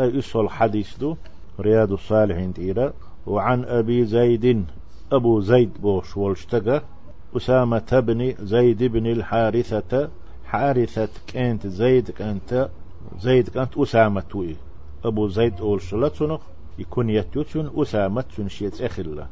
أي إصل حديث دو رياض الصالحين تيرا وعن أبي زيد أبو زيد بوش والشتقى أسامة بن زيد بن الحارثة حارثة كانت زيد كانت زيد كانت أسامة توي أبو زيد أول شلتنق يكون يتوتن أسامة شيت أخلا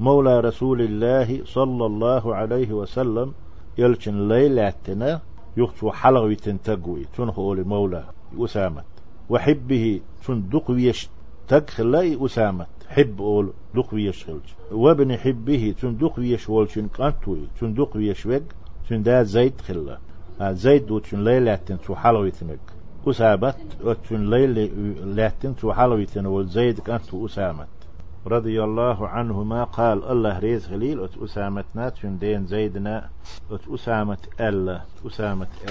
مولى رسول الله صلى الله عليه وسلم يلشن ليلاتنا يختو حلغ تنتقوي تنخو مولى أسامة. وحبه تندق ويش تقخلا أسامة. حب أول دق ويشغلج وابن حبه تندق ويشولشن قانتوي تندق ويشوج تندا زيد خلا. زيد دوتشن ليلاتن تو حلويتنك. أسامت وتشن ليل لاتن تو حلويتن والزيد كانت أسامت رضي الله عنهما قال الله ريز خليل أت أسامتنا تشن دين زيدنا أت أسامت ألا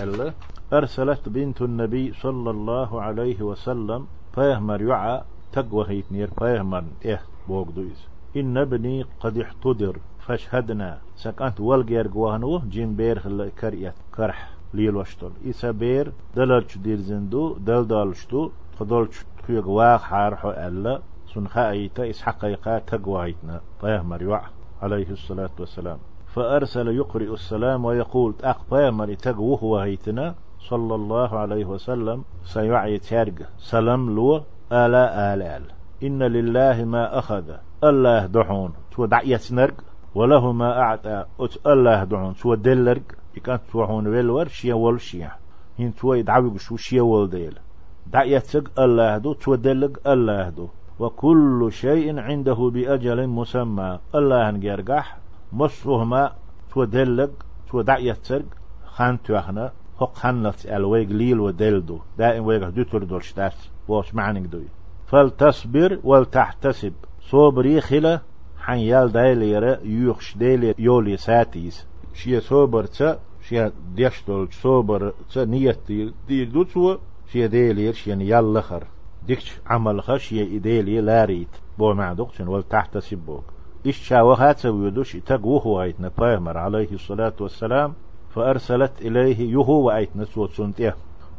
ألا أرسلت بنت النبي صلى الله عليه وسلم فيهمر يعى تقوى هيتنير فيهمر إيه بوغ دويز إن ابني قد احتضر فاشهدنا سكانت والجير قوانو جيم بير كريت كرح ليل وشتل إسا بير دلالش دير زندو دل دالشتو خدولش تخيق واق حارحو ألا سن خايتا إس حقيقا تقوهيتنا طيهمر يوع عليه الصلاة والسلام. فأرسل يقرئ السلام ويقول أق طيهمر تقوه وهيتنا. صلى الله عليه وسلم. سيوعي تارق سلام لو. آلا آل آل إن لله ما أخذ. الله دحون تو دعية نرق وله ما أعطى. أت الله دحون تو دلرق؟ يكان توحون ويلور شيا ول شيا. هين تو يدعوي شو شيا ول ديل. دعية الله دو. تو دلق الله دو. وكل شيء عنده بأجل مسمى. الله نجرجح مصرهما تو دلق تو دعية سرق خان توحنا هق خنلت الويق ليل ودلدو دائم ويق دوتر دولشتاس واش معنى دوي فلتصبر ولتحتسب صبري خلا حن يال دايليرا يوخش دايلي يولي ساتيس شيا صبر تا شيا ديشتول صبر تا نيت دي دوتسو شيا دايلير شيا نيال لخر. ديكش عمل خشيا إديلي لاريت. بو معدوكشن ولتحتسب بوك إيش شاوهات ويدوش تقوه وايتنا بايمر عليه الصلاة والسلام فأرسلت إليه يهو وايتنا سوت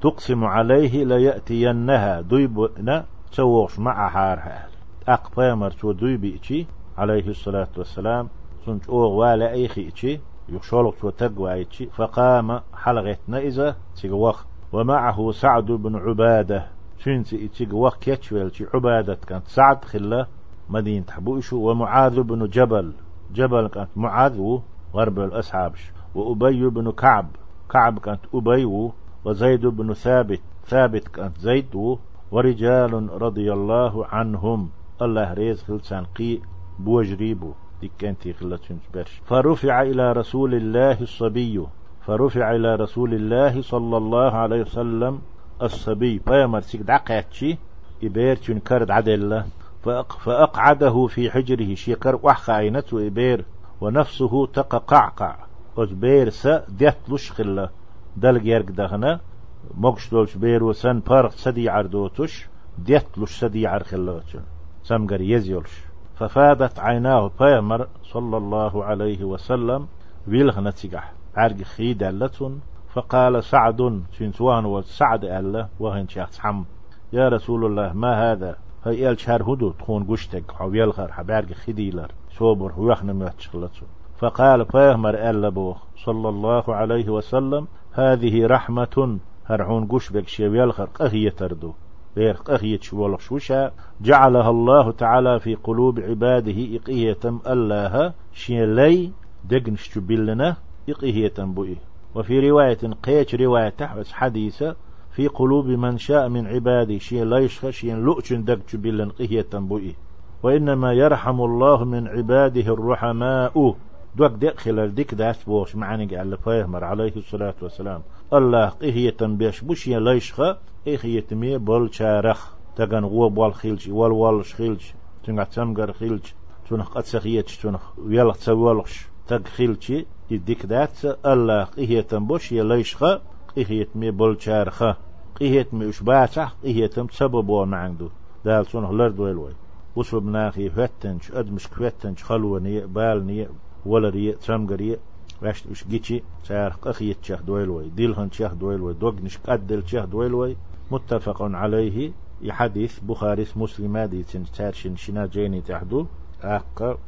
تقسم عليه ليأتينها ديبنا تسوغش مع حارها أقبامر تو دوي بيتشي عليه الصلاة والسلام. سنج أوغ والا أيخي إتشي يخشولك تو تقوى فقام حلغتنا إذا تقوخ ومعه سعد بن عبادة شنتي إتشي كيتشويل عبادة كانت سعد خلا مدينة حبوشو ومعاذ بن جبل. جبل كانت معاذ غرب الأصحابش وأبي بن كعب كعب كانت أبي وزيد بن ثابت. ثابت كانت زيد ورجال رضي الله عنهم. الله ريز خلصان قي بوجريبو دكانتي خلتشن برش. فرفع إلى رسول الله الصبي. فرفع إلى رسول الله صلى الله عليه وسلم الصبي فيمر سيك دعقاتشي إبير كرد عدل فأق فأقعده في حجره شيكر وحخاينته إبير ونفسه تققعقع أزبير سا ديت خلا دل جيرك دهنا مقش دولش بير وسن بارق سدي عردوتش ديت لش سدي عرخلوتش سمقر يزيولش ففادت عيناه بيمر صلى الله عليه وسلم ويلغ نتيجح عرق خيد اللتون فقال سعد شنسوان وسعد ألا وهن شخص حم يا رسول الله ما هذا؟ هاي إل شهر هدو تخون قشتك أو يلغر حبارق خديلر صوبر هو يخن مهتشغلتون فقال بيهمر ألا بوخ. صلى الله عليه وسلم هذه رحمة هرعون قش بك شيويل خرق أهي تردو. بير أهي تشوالخ شوشا جعلها الله تعالى في قلوب عباده إقية الله شيلي دقنش بلنا إقية بوئي. وفي رواية قيش رواية تحوس حديثة في قلوب من شاء من عباده شيء لا يشخش لؤشن دق بلن قهية بوئي وإنما يرحم الله من عباده الرحماء. دوك دق خلال ديك داس بوش معني قال فيهمر عليه الصلاة والسلام. الله قهية بيش بوشي ليشخة إخية مي بول شارخ. تغن غو بول خيلش وال والش خيلش. تنغ تسمغر خيلش. تنخ قد سخيتش تنخ ويلخ تسوالخش تغ خيلش يديك دات الله قهية بوشي ليشخة قهية مي بول شارخة قهية مي اشباتح قهية تسبب معندو دال تنخ لرد ويلوي وصب ناخي فتنش أدمش فتنش خلوني بالني ولري تسمغري واش وش جيتشي سار قخيت شاه دويلوي ديلهن شاه دويلوي دوغنش قدل شاه دويلوي متفق عليه يحديث بخاري مسلم دي تارشن شنا جيني تحدو أق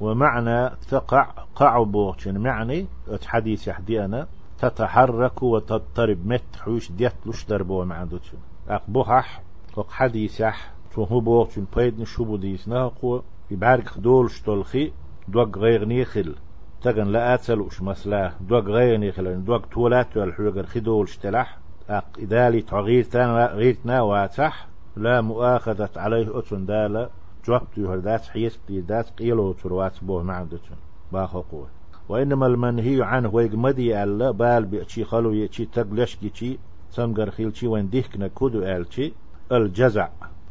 ومعنى تقع قعبو معني؟ حديث يحدي أنا تتحرك وتضطرب. مت حوش ديت لش دربو معدوتشن أق بوحح وق حديث يح تو بوغتشن بيد نشوبو ديس ناقو. يبارك دول شتولخي دوغ غير نيخل. تغن لا أتسل وش مسلا. دوغ غير نيخل دوغ تولات والحوغر خدول شتلح أق إدالي تغير تان غيرتنا واتح لا مؤاخذة عليه أتن دالا جوابت يهردات حيس ديدات قيلو تروات بوه معدتن باخو قوه. وإنما المنهي عنه ويقمدي ألا بال بيأتي خلو يأتي تقلش كي سمقر خيلشي وين ديكنا كودو ألشي الجزع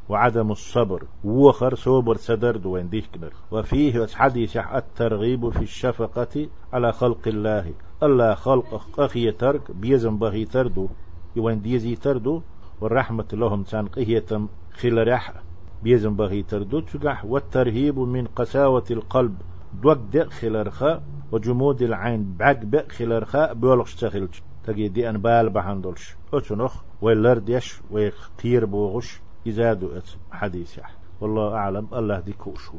وعدم الصبر. وخر صبر صدر وين ديكنا وفيه حديث الترغيب في الشفقة على خلق الله. الله خلق أخي ترك بيزن بغي تردو يوين ديزي تردو والرحمة لهم تنقية خل رح. بيزن بغي تردو تقح والترهيب من قساوة القلب. دوك دق خلرخاء وجمود العين. بعد بق خلرخاء بولغش تخلج تجي دي أن بال بحندلش. أتنخ ويلرديش ويقير بوغش. إزادو حديث والله أعلم. الله دي كوشو